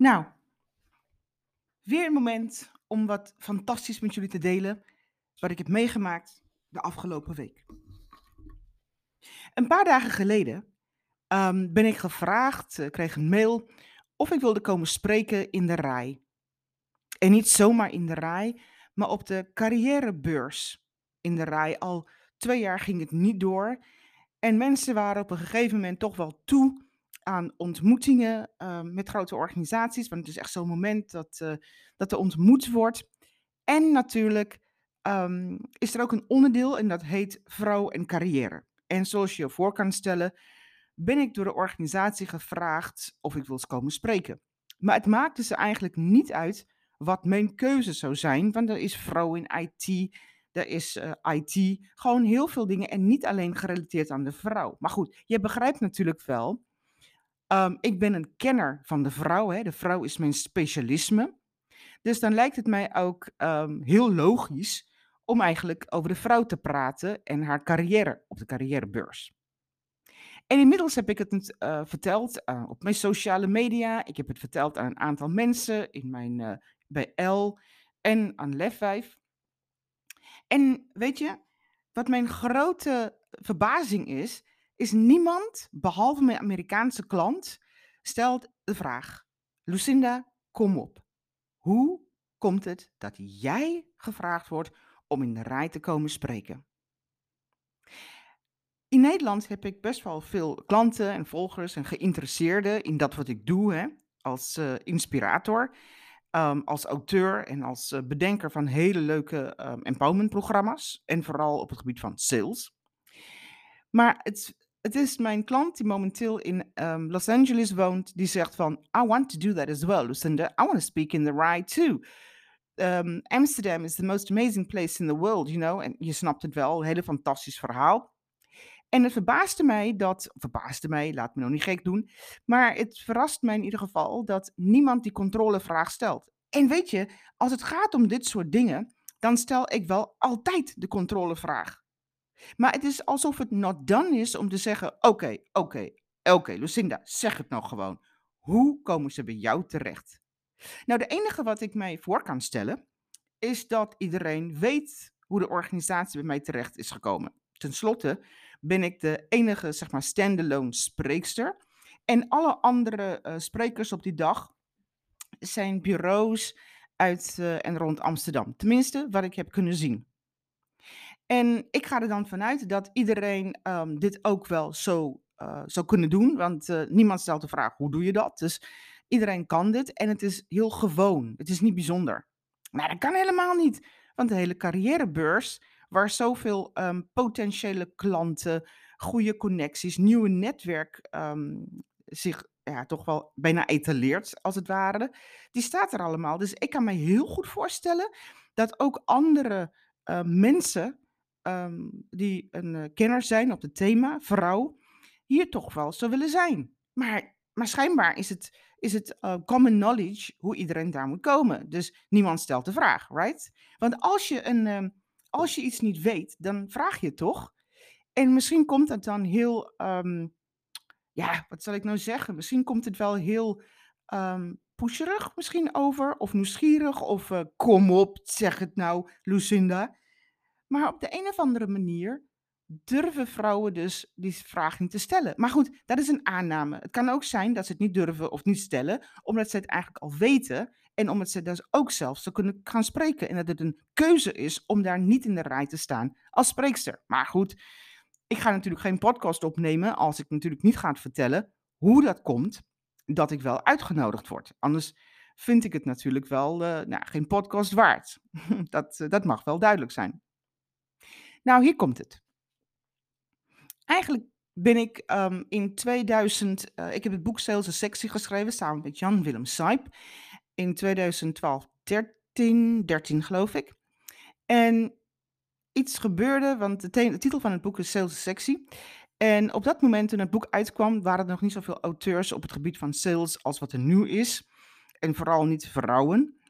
Nou, weer een moment om wat fantastisch met jullie te delen wat ik heb meegemaakt de afgelopen week. Een paar dagen geleden ehm, ben ik gevraagd, uh, kreeg een mail of ik wilde komen spreken in de RAI. En niet zomaar in de RAI, maar op de carrièrebeurs in de RAI. Al twee jaar ging het niet door. En mensen waren op een gegeven moment toch wel toe aan ontmoetingen uh, met grote organisaties. Want het is echt zo'n moment dat, uh, dat er ontmoet wordt. En natuurlijk um, is er ook een onderdeel en dat heet vrouw en carrière. En zoals je je voor kan stellen, ben ik door de organisatie gevraagd of ik wil komen spreken. Maar het maakte ze eigenlijk niet uit wat mijn keuze zou zijn, want er is vrouw in IT, er is uh, IT, gewoon heel veel dingen en niet alleen gerelateerd aan de vrouw. Maar goed, je begrijpt natuurlijk wel Um, ik ben een kenner van de vrouw. Hè. De vrouw is mijn specialisme. Dus dan lijkt het mij ook um, heel logisch om eigenlijk over de vrouw te praten en haar carrière op de carrièrebeurs. En inmiddels heb ik het uh, verteld uh, op mijn sociale media. Ik heb het verteld aan een aantal mensen in mijn, uh, bij L en aan Lef5. En weet je, wat mijn grote verbazing is, is niemand, behalve mijn Amerikaanse klant, stelt de vraag: Lucinda, kom op. Hoe komt het dat jij gevraagd wordt om in de rij te komen spreken? In Nederland heb ik best wel veel klanten en volgers en geïnteresseerden in dat wat ik doe hè, als uh, inspirator, um, als auteur en als uh, bedenker van hele leuke um, empowerment programma's en vooral op het gebied van sales. Maar het het is mijn klant die momenteel in um, Los Angeles woont, die zegt van, I want to do that as well, Lucinda. I want to speak in the ride too. Um, Amsterdam is the most amazing place in the world, you know. En je snapt het wel, een hele fantastisch verhaal. En het verbaasde mij dat, verbaasde mij, laat me nou niet gek doen, maar het verrast mij in ieder geval dat niemand die controlevraag stelt. En weet je, als het gaat om dit soort dingen, dan stel ik wel altijd de controlevraag. Maar het is alsof het not done is om te zeggen: oké, oké, oké, Lucinda, zeg het nou gewoon. Hoe komen ze bij jou terecht? Nou, de enige wat ik mij voor kan stellen, is dat iedereen weet hoe de organisatie bij mij terecht is gekomen. Ten slotte ben ik de enige, zeg maar, standalone spreekster. En alle andere uh, sprekers op die dag zijn bureaus uit uh, en rond Amsterdam. Tenminste, wat ik heb kunnen zien. En ik ga er dan vanuit dat iedereen um, dit ook wel zo uh, zou kunnen doen. Want uh, niemand stelt de vraag, hoe doe je dat? Dus iedereen kan dit en het is heel gewoon. Het is niet bijzonder. Maar dat kan helemaal niet. Want de hele carrièrebeurs, waar zoveel um, potentiële klanten, goede connecties, nieuwe netwerk um, zich ja, toch wel bijna etaleert, als het ware, die staat er allemaal. Dus ik kan me heel goed voorstellen dat ook andere uh, mensen um, die een uh, kenner zijn op het thema vrouw, hier toch wel zou willen zijn. Maar, maar schijnbaar is het, is het uh, common knowledge hoe iedereen daar moet komen. Dus niemand stelt de vraag, right? Want als je, een, uh, als je iets niet weet, dan vraag je toch? En misschien komt het dan heel, um, ja, wat zal ik nou zeggen? Misschien komt het wel heel pusherig misschien over, of nieuwsgierig, of uh, kom op, zeg het nou, Lucinda. Maar op de een of andere manier durven vrouwen dus die vraag niet te stellen. Maar goed, dat is een aanname. Het kan ook zijn dat ze het niet durven of niet stellen, omdat ze het eigenlijk al weten. En omdat ze dus ook zelf zo kunnen gaan spreken. En dat het een keuze is om daar niet in de rij te staan als spreekster. Maar goed, ik ga natuurlijk geen podcast opnemen als ik natuurlijk niet ga vertellen hoe dat komt dat ik wel uitgenodigd word. Anders vind ik het natuurlijk wel uh, nou, geen podcast waard. dat, uh, dat mag wel duidelijk zijn. Nou, hier komt het. Eigenlijk ben ik um, in 2000, uh, ik heb het boek Sales en Sexy geschreven samen met Jan Willem Saip. In 2012, 13, 13 geloof ik. En iets gebeurde, want de, de titel van het boek is Sales en Sexy. En op dat moment toen het boek uitkwam, waren er nog niet zoveel auteurs op het gebied van sales als wat er nu is. En vooral niet vrouwen.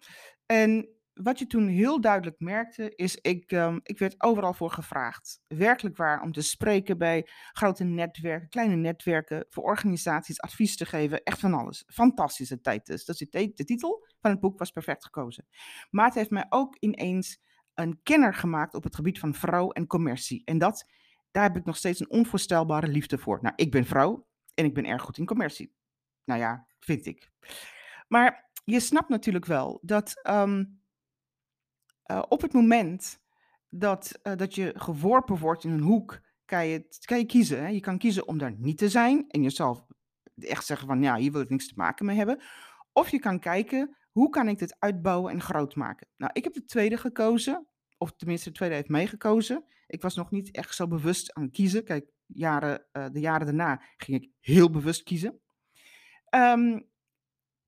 En wat je toen heel duidelijk merkte, is ik, ehm, ik werd overal voor gevraagd. Werkelijk waar, om te spreken bij grote netwerken, kleine netwerken, voor organisaties, advies te geven, echt van alles. Fantastische tijd dus. de, de titel van het boek was perfect gekozen. Maar het heeft mij ook ineens een kenner gemaakt op het gebied van vrouw en commercie. En dat, daar heb ik nog steeds een onvoorstelbare liefde voor. Nou, ik ben vrouw en ik ben erg goed in commercie. Nou ja, vind ik. Maar je snapt natuurlijk wel dat ehm, eh, op het moment dat, uh, dat je geworpen wordt in een hoek, kan je, kan je kiezen. Hè? Je kan kiezen om daar niet te zijn en jezelf echt zeggen van ja, hier wil ik niks te maken mee hebben. Of je kan kijken, hoe kan ik dit uitbouwen en groot maken? Nou, ik heb de tweede gekozen, of tenminste de tweede heeft meegekozen. Ik was nog niet echt zo bewust aan kiezen. Kijk, jaren, uh, de jaren daarna ging ik heel bewust kiezen. Um,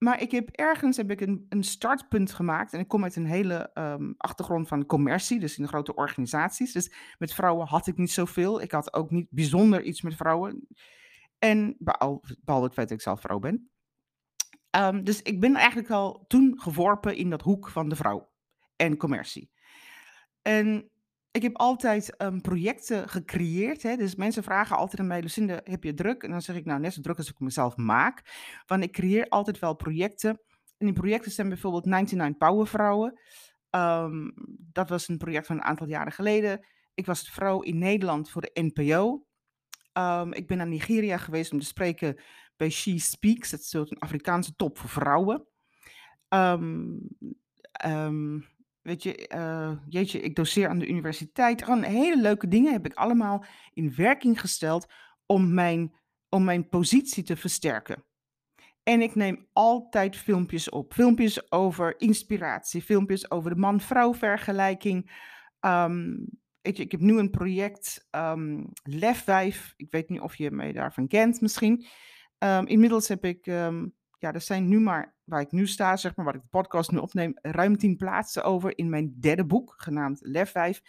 maar ik heb ergens heb ik een, een startpunt gemaakt. En ik kom uit een hele um, achtergrond van commercie, dus in grote organisaties. Dus met vrouwen had ik niet zoveel. Ik had ook niet bijzonder iets met vrouwen. En behalve, behalve het feit dat ik zelf vrouw ben. Um, dus ik ben eigenlijk al toen geworpen in dat hoek van de vrouw en commercie. En ik heb altijd um, projecten gecreëerd. Hè? Dus mensen vragen altijd aan mij, Lucinda, heb je druk? En dan zeg ik, nou, net zo druk als ik mezelf maak. Want ik creëer altijd wel projecten. En die projecten zijn bijvoorbeeld 99 Powervrouwen. Um, dat was een project van een aantal jaren geleden. Ik was vrouw in Nederland voor de NPO. Um, ik ben naar Nigeria geweest om te spreken bij She Speaks. Dat is een Afrikaanse top voor vrouwen. Um, Weet je, uh, jeetje, ik doseer aan de universiteit. Gewoon hele leuke dingen heb ik allemaal in werking gesteld om mijn, om mijn positie te versterken. En ik neem altijd filmpjes op. Filmpjes over inspiratie, filmpjes over de man-vrouw vergelijking. Um, weet je, ik heb nu een project, um, Lefwijf. Ik weet niet of je mij daarvan kent misschien. Um, inmiddels heb ik ja, er zijn nu maar, waar ik nu sta, zeg maar, waar ik de podcast nu opneem, ruim tien plaatsen over in mijn derde boek, genaamd Lef 5.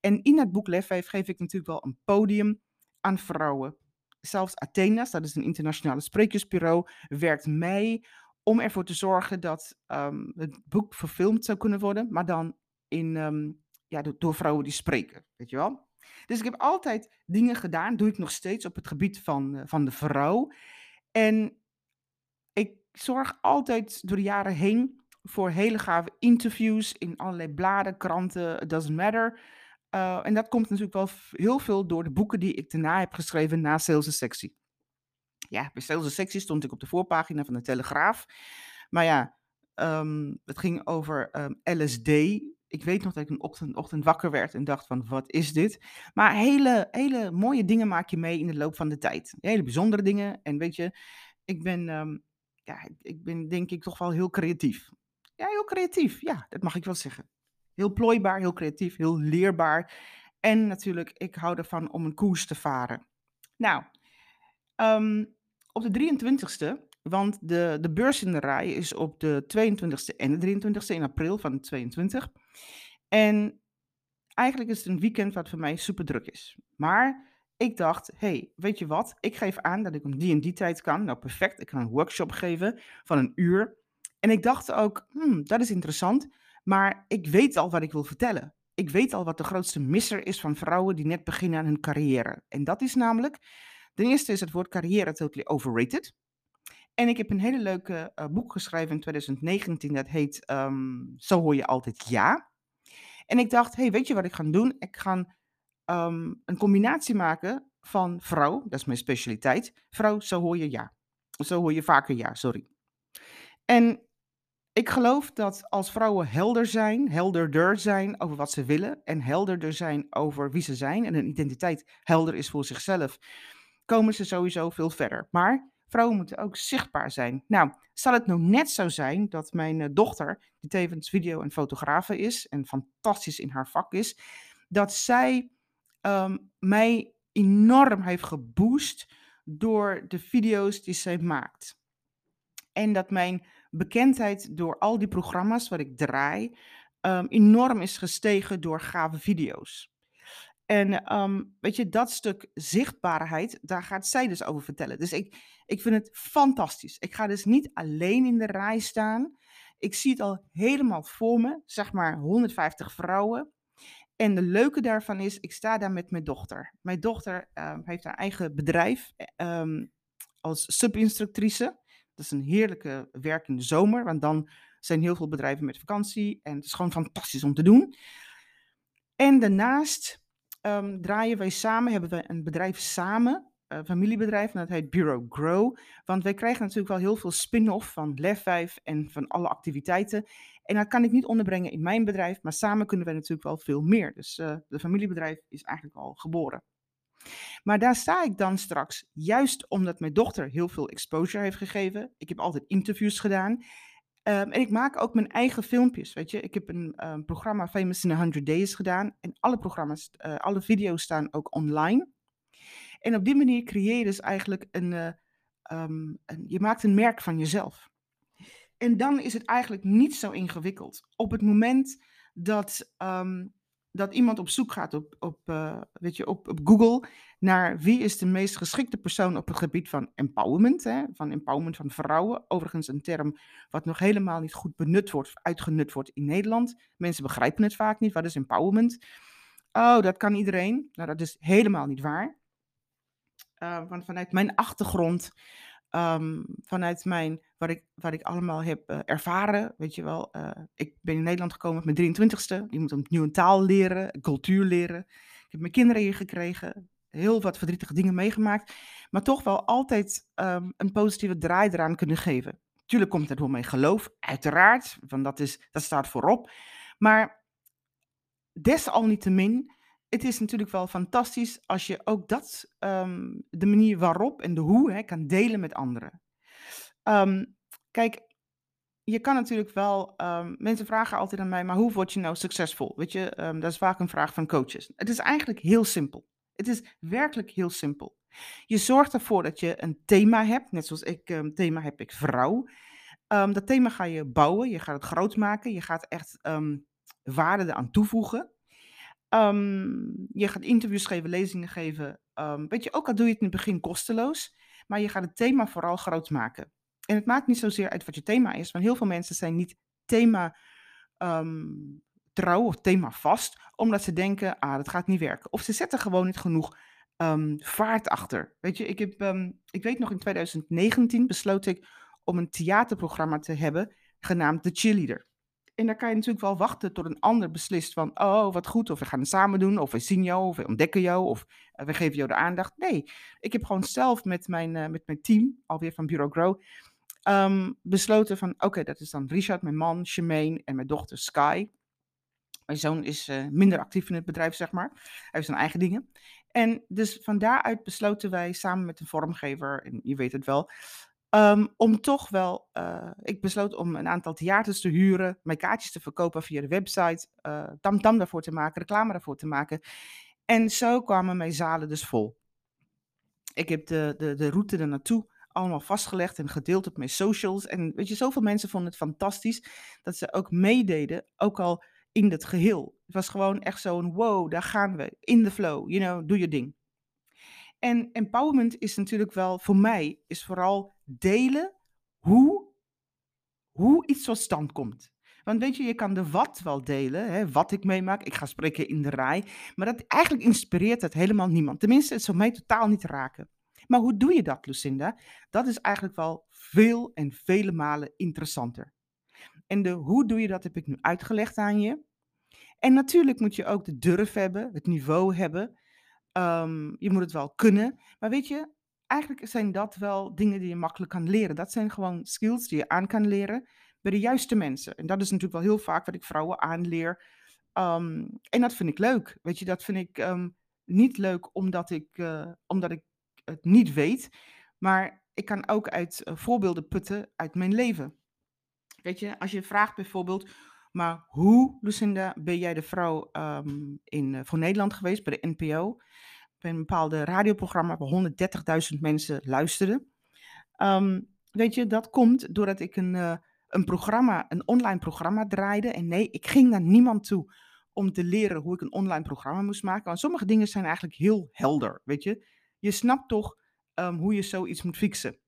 En in het boek Lef 5 geef ik natuurlijk wel een podium aan vrouwen. Zelfs Athena's, dat is een internationale sprekersbureau, werkt mee om ervoor te zorgen dat um, het boek verfilmd zou kunnen worden, maar dan in, um, ja, door vrouwen die spreken, weet je wel. Dus ik heb altijd dingen gedaan, doe ik nog steeds op het gebied van, uh, van de vrouw. En zorg altijd door de jaren heen voor hele gave interviews in allerlei bladen, kranten, it doesn't matter. Uh, en dat komt natuurlijk wel heel veel door de boeken die ik daarna heb geschreven na Sales and Sexy. Ja, bij Sales and Sexy stond ik op de voorpagina van de Telegraaf. Maar ja, um, het ging over ehm, LSD. Ik weet nog dat ik een ochtend, wakker werd en dacht van, wat is dit? Maar hele, hele mooie dingen maak je mee in de loop van de tijd. Hele bijzondere dingen. En weet je, ik ben um, ja, ik ben denk ik toch wel heel creatief. Ja, heel creatief. Ja, dat mag ik wel zeggen. Heel plooibaar, heel creatief, heel leerbaar. En natuurlijk, ik hou ervan om een koers te varen. Nou, um, op de 23ste, want de, de beurs in de rij is op de 22ste en de 23ste in april van 22. En eigenlijk is het een weekend wat voor mij super druk is. Maar ik dacht, hey, weet je wat? Ik geef aan dat ik om die en die tijd kan. Nou, perfect. Ik kan een workshop geven van een uur. En ik dacht ook, hmm, dat is interessant. Maar ik weet al wat ik wil vertellen. Ik weet al wat de grootste misser is van vrouwen die net beginnen aan hun carrière. En dat is namelijk, ten eerste is het woord carrière totally overrated. En ik heb een hele leuke uh, boek geschreven in 2019, dat heet um, Zo hoor je altijd ja. En ik dacht, hey, weet je wat ik ga doen? Ik ga um, een combinatie maken van vrouw, dat is mijn specialiteit. Vrouw, zo hoor je ja. Zo hoor je vaker ja, sorry. En ik geloof dat als vrouwen helder zijn, helderder zijn over wat ze willen en helderder zijn over wie ze zijn en hun identiteit helder is voor zichzelf, komen ze sowieso veel verder. Maar vrouwen moeten ook zichtbaar zijn. Nou, zal het nou net zo zijn dat mijn eh, dochter, die tevens video- en fotografe is en fantastisch in haar vak is, dat zij um, mij enorm heeft geboost door de video's die zij maakt. En dat mijn bekendheid door al die programma's wat ik draai um, enorm is gestegen door gave video's. En um, weet je, dat stuk zichtbaarheid, daar gaat zij dus over vertellen. Dus ik, ik vind het fantastisch. Ik ga dus niet alleen in de rij staan. Ik zie het al helemaal voor me, zeg maar 150 vrouwen. En de leuke daarvan is, ik sta daar met mijn dochter. Mijn dochter ehm, heeft haar eigen bedrijf ehm, als subinstructrice. Dat is een heerlijke werk in de zomer, want dan zijn heel veel bedrijven met vakantie en het is gewoon fantastisch om te doen. En daarnaast ehm, draaien wij samen, hebben we een bedrijf samen, een familiebedrijf, en dat heet Bureau Grow. Want wij krijgen natuurlijk wel heel veel spin-off van Lef 5 en van alle activiteiten. En dat kan ik niet onderbrengen in mijn bedrijf, maar samen kunnen we natuurlijk wel veel meer. Dus uh, de familiebedrijf is eigenlijk al geboren. Maar daar sta ik dan straks, juist omdat mijn dochter heel veel exposure heeft gegeven. Ik heb altijd interviews gedaan. Um, en ik maak ook mijn eigen filmpjes, weet je. Ik heb een programma Famous in 100 Days gedaan. En alle programma's, uh, alle video's staan ook online. En op die manier creëer je dus eigenlijk een, uh, um, een je maakt een merk van jezelf. En dan is het eigenlijk niet zo ingewikkeld. Op het moment dat, um, dat iemand op zoek gaat op, op, uh, weet je, op, op Google naar wie is de meest geschikte persoon op het gebied van empowerment, hè, van empowerment van vrouwen. Overigens een term wat nog helemaal niet goed benut wordt, uitgenut wordt in Nederland. Mensen begrijpen het vaak niet. Wat is empowerment? Oh, dat kan iedereen. Nou, dat is helemaal niet waar. Uh, want vanuit mijn achtergrond Um, vanuit mijn, wat ik, wat ik allemaal heb uh, ervaren, weet je wel. Uh, ik ben in Nederland gekomen met mijn 23ste. Je moet een taal leren, cultuur leren. Ik heb mijn kinderen hier gekregen. Heel wat verdrietige dingen meegemaakt. Maar toch wel altijd um, een positieve draai eraan kunnen geven. Tuurlijk komt het door mijn geloof, uiteraard. Want dat, is, dat staat voorop. Maar desalniettemin het is natuurlijk wel fantastisch als je ook dat, um, de manier waarop en de hoe hè, kan delen met anderen. Um, kijk, je kan natuurlijk wel, um, mensen vragen altijd aan mij, maar hoe word je nou succesvol? Weet je, dat is vaak een vraag van coaches. Het is eigenlijk heel simpel. Het is werkelijk heel simpel. Je zorgt ervoor dat je een thema hebt, net zoals ik, um, thema heb ik vrouw. dat thema ga je bouwen, je gaat het groot maken, je gaat echt waarde eraan toevoegen. Je gaat interviews geven, lezingen geven. Weet je, ook al doe je het in het begin kosteloos, maar je gaat het thema vooral groot maken. En het maakt niet zozeer uit wat je thema is, want heel veel mensen zijn niet thema um, trouw of thema vast, omdat ze denken, ah, dat gaat niet werken. Of ze zetten gewoon niet genoeg vaart achter. Weet je, ik, heb, ik weet nog in 2019 besloot ik om een theaterprogramma te hebben genaamd The Cheerleader. En dan kan je natuurlijk wel wachten tot een ander beslist van, oh, wat goed, of we gaan het samen doen, of we zien jou, of we ontdekken jou, of uh, we geven jou de aandacht. Nee, ik heb gewoon zelf met mijn, uh, met mijn team, alweer van Bureau Grow, um, besloten van, oké, dat is dan Richard, mijn man, Shemaine en mijn dochter Sky. Mijn zoon is uh, minder actief in het bedrijf, zeg maar. Hij heeft zijn eigen dingen. En dus van daaruit besloten wij samen met een vormgever, en je weet het wel, Um, om toch wel, uh, ik besloot om een aantal theaters te huren, mijn kaartjes te verkopen via de website, uh, tamtam daarvoor te maken, reclame daarvoor te maken. En zo kwamen mijn zalen dus vol. Ik heb de, de, de route er naartoe allemaal vastgelegd en gedeeld op mijn socials. En weet je, zoveel mensen vonden het fantastisch dat ze ook meededen, ook al in het geheel. Het was gewoon echt zo'n wow, daar gaan we, in de flow, you know, doe je ding. En empowerment is natuurlijk wel, voor mij, is vooral delen hoe, hoe iets tot stand komt. Want weet je, je kan de wat wel delen, hè, wat ik meemaak. Ik ga spreken in de rij. Maar dat, eigenlijk inspireert het helemaal niemand. Tenminste, het zou mij totaal niet raken. Maar hoe doe je dat, Lucinda? Dat is eigenlijk wel veel en vele malen interessanter. En de hoe doe je dat heb ik nu uitgelegd aan je. En natuurlijk moet je ook de durf hebben, het niveau hebben. Um, je moet het wel kunnen. Maar weet je, eigenlijk zijn dat wel dingen die je makkelijk kan leren. Dat zijn gewoon skills die je aan kan leren bij de juiste mensen. En dat is natuurlijk wel heel vaak wat ik vrouwen aanleer. Um, en dat vind ik leuk. Weet je, dat vind ik um, niet leuk omdat ik, uh, omdat ik het niet weet. Maar ik kan ook uit uh, voorbeelden putten uit mijn leven. Weet je, als je vraagt bijvoorbeeld, maar hoe, Lucinda, ben jij de vrouw um, in, uh, voor Nederland geweest bij de NPO? bij een bepaalde radioprogramma waar 130.000 mensen luisterden. Um, weet je, dat komt doordat ik een, uh, een programma, een online programma draaide. En nee, ik ging naar niemand toe om te leren hoe ik een online programma moest maken. Want sommige dingen zijn eigenlijk heel helder, weet je. Je snapt toch um, hoe je zoiets moet fixen.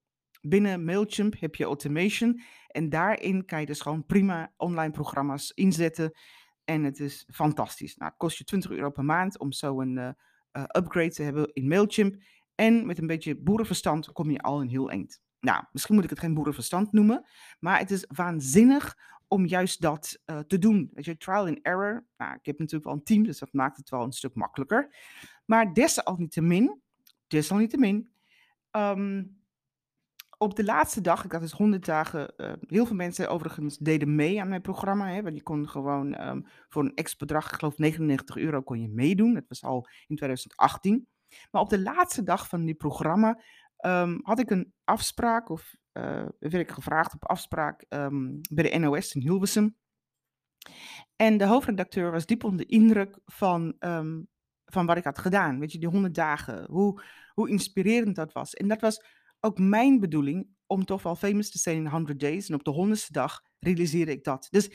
binnen Mailchimp heb je automation en daarin kan je dus gewoon prima online programma's inzetten. En het is fantastisch. Nou, het kost je 20 euro per maand om zo een uh, upgrade te hebben in Mailchimp. En met een beetje boerenverstand kom je al een heel eind. Nou, misschien moet ik het geen boerenverstand noemen, maar het is waanzinnig om juist dat uh, te doen. Weet je, trial and error. Nou, ik heb natuurlijk wel een team, dus dat maakt het wel een stuk makkelijker. Maar desalniettemin, desalniettemin, um, op de laatste dag, ik had dus 100 dagen, uh, heel veel mensen overigens deden mee aan mijn programma. Hè, want je kon gewoon um, voor een extra bedrag, ik geloof 99 euro, kon je meedoen. Dat was al in 2018. Maar op de laatste dag van die programma um, had ik een afspraak, of uh, werd ik gevraagd op afspraak bij de NOS in Hilversum. En de hoofdredacteur was diep onder de indruk van, van wat ik had gedaan. Weet je, die 100 dagen, hoe, hoe inspirerend dat was. En dat was ook mijn bedoeling om toch wel famous te zijn in 100 days. En op de honderdste dag realiseerde ik dat. Dus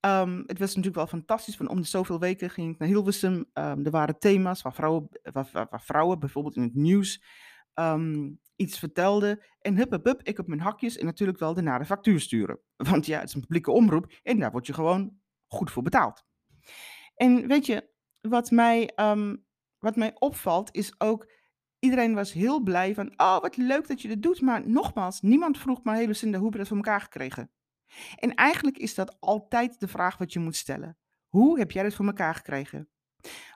um, het was natuurlijk wel fantastisch. Van om de zoveel weken ging ik naar Hilversum. Um, er waren thema's waar vrouwen, waar, vrouwen bijvoorbeeld in het nieuws um, iets vertelden. En hup, hup, hup, ik op mijn hakjes en natuurlijk wel de de factuur sturen. Want ja, het is een publieke omroep en daar word je gewoon goed voor betaald. En weet je, wat mij, wat mij opvalt is ook iedereen was heel blij van, oh wat leuk dat je dit doet. Maar nogmaals, niemand vroeg maar, hey Lucinda, hoe heb je dat voor elkaar gekregen? En eigenlijk is dat altijd de vraag wat je moet stellen. Hoe heb jij dit voor elkaar gekregen?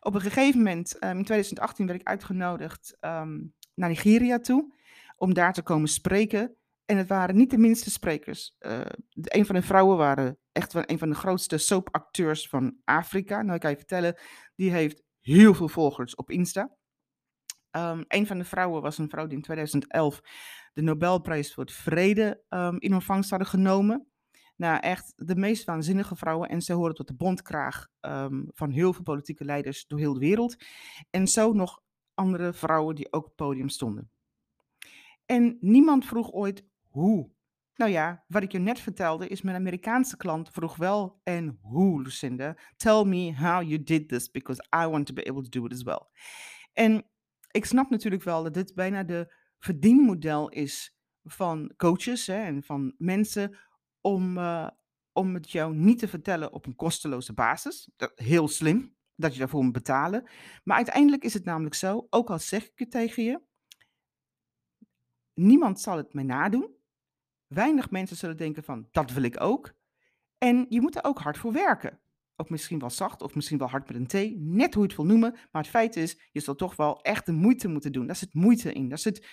Op een gegeven moment, um, in 2018, werd ik uitgenodigd um, naar Nigeria toe, om daar te komen spreken. En het waren niet de minste sprekers. Uh, een van de vrouwen waren echt een van de grootste soapacteurs van Afrika. Nou, ik kan je vertellen, die heeft heel veel volgers op Insta. Um, een van de vrouwen was een vrouw die in 2011 de Nobelprijs voor het Vrede um, in ontvangst hadden genomen. Nou, echt de meest waanzinnige vrouwen. En ze horen tot de bondkraag um, van heel veel politieke leiders door heel de wereld. En zo nog andere vrouwen die ook op het podium stonden. En niemand vroeg ooit hoe. Nou ja, wat ik je net vertelde is mijn Amerikaanse klant vroeg wel en hoe, Lucinda. Tell me how you did this because I want to be able to do it as well. En ik snap natuurlijk wel dat dit bijna de verdienmodel is van coaches hè, en van mensen om, uh, om het jou niet te vertellen op een kosteloze basis. Dat, heel slim dat je daarvoor moet betalen. Maar uiteindelijk is het namelijk zo, ook al zeg ik het tegen je, niemand zal het mij nadoen. Weinig mensen zullen denken van, dat wil ik ook. En je moet er ook hard voor werken. Of misschien wel zacht, of misschien wel hard met een T. Net hoe je het wil noemen. Maar het feit is, je zal toch wel echt de moeite moeten doen. Daar zit moeite in. Daar zit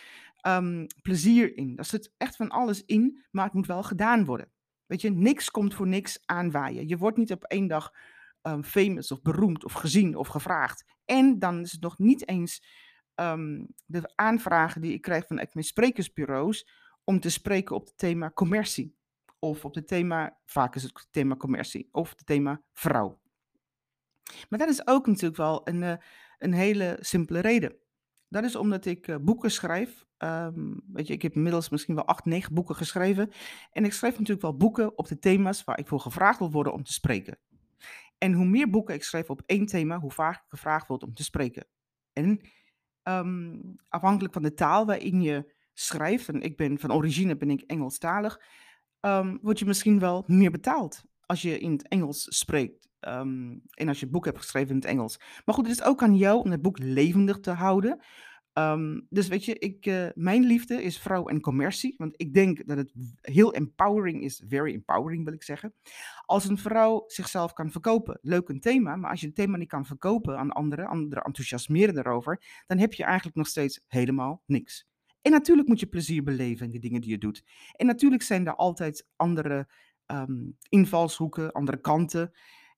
um, plezier in. Daar zit echt van alles in. Maar het moet wel gedaan worden. Weet je, niks komt voor niks aanwaaien. Je wordt niet op één dag um, famous of beroemd of gezien of gevraagd. En dan is het nog niet eens um, de aanvragen die ik krijg van mijn sprekersbureaus om te spreken op het thema commercie of op het thema, vaak is het thema commercie, of het thema vrouw. Maar dat is ook natuurlijk wel een, uh, een hele simpele reden. Dat is omdat ik uh, boeken schrijf. Um, weet je, ik heb inmiddels misschien wel acht, negen boeken geschreven. En ik schrijf natuurlijk wel boeken op de thema's waar ik voor gevraagd wil worden om te spreken. En hoe meer boeken ik schrijf op één thema, hoe vaker ik gevraagd word om te spreken. En um, afhankelijk van de taal waarin je schrijft, en ik ben van origine ben ik Engelstalig, um, word je misschien wel meer betaald als je in het Engels spreekt. Um, en als je het boek hebt geschreven in het Engels. Maar goed, het is ook aan jou om het boek levendig te houden. Um, dus weet je, ik, uh, mijn liefde is vrouw en commercie. Want ik denk dat het heel empowering is. Very empowering wil ik zeggen. Als een vrouw zichzelf kan verkopen. Leuk een thema. Maar als je het thema niet kan verkopen aan anderen. Anderen enthousiasmeren erover. Dan heb je eigenlijk nog steeds helemaal niks. En natuurlijk moet je plezier beleven in de dingen die je doet. En natuurlijk zijn er altijd andere um, invalshoeken, andere kanten.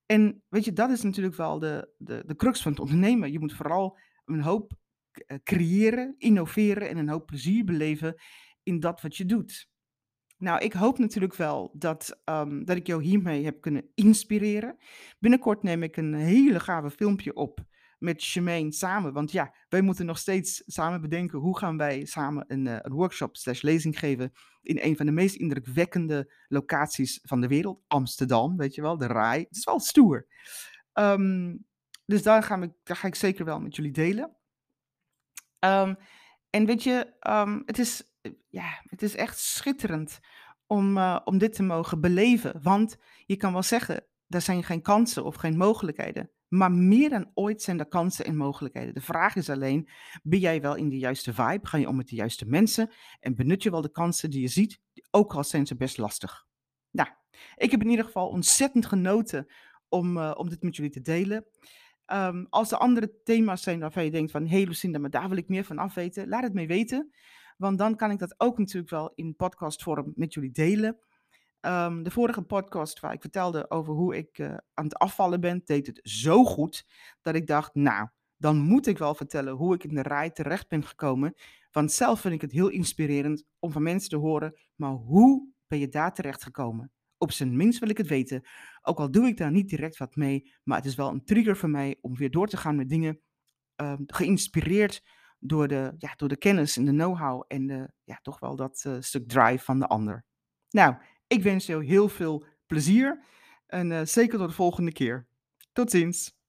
En weet je, dat is natuurlijk wel de, de, de crux van het ondernemen. Je moet vooral een hoop eh, creëren, innoveren en een hoop plezier beleven in dat wat je doet. Nou, ik hoop natuurlijk wel dat, um, dat ik jou hiermee heb kunnen inspireren. Binnenkort neem ik een hele gave filmpje op met Shemaine samen. Want ja, wij moeten nog steeds samen bedenken hoe gaan wij samen een, uh, een workshop slash lezing geven in een van de meest indrukwekkende locaties van de wereld. Amsterdam, weet je wel, de RAI. Het is wel stoer. Um, dus daar ga, ik, daar ga ik zeker wel met jullie delen. Um, en weet je, um, het is eh, ja, het is echt schitterend om, eh, om dit te mogen beleven. Want je kan wel zeggen, er zijn geen kansen of geen mogelijkheden. Maar meer dan ooit zijn er kansen en mogelijkheden. De vraag is alleen, ben jij wel in de juiste vibe? Ga je om met de juiste mensen? En benut je wel de kansen die je ziet, ook al zijn ze best lastig? Nou, ik heb in ieder geval ontzettend genoten om, uh, om dit met jullie te delen. Um, als er andere thema's zijn waarvan je denkt van, hé hey Lucinda, maar daar wil ik meer van afweten, laat het me weten. Want dan kan ik dat ook natuurlijk wel in podcastvorm met jullie delen. Um, de vorige podcast waar ik vertelde over hoe ik uh, aan het afvallen ben, deed het zo goed dat ik dacht, nou, dan moet ik wel vertellen hoe ik in de rij terecht ben gekomen. Want zelf vind ik het heel inspirerend om van mensen te horen, maar hoe ben je daar terecht gekomen? Op zijn minst wil ik het weten. Ook al doe ik daar niet direct wat mee, maar het is wel een trigger voor mij om weer door te gaan met dingen. Uh, geïnspireerd door de, ja, door de kennis en de know-how en de, ja, toch wel dat uh, stuk drive van de ander. Nou, ik wens jou heel veel plezier en uh, zeker tot de volgende keer. Tot ziens.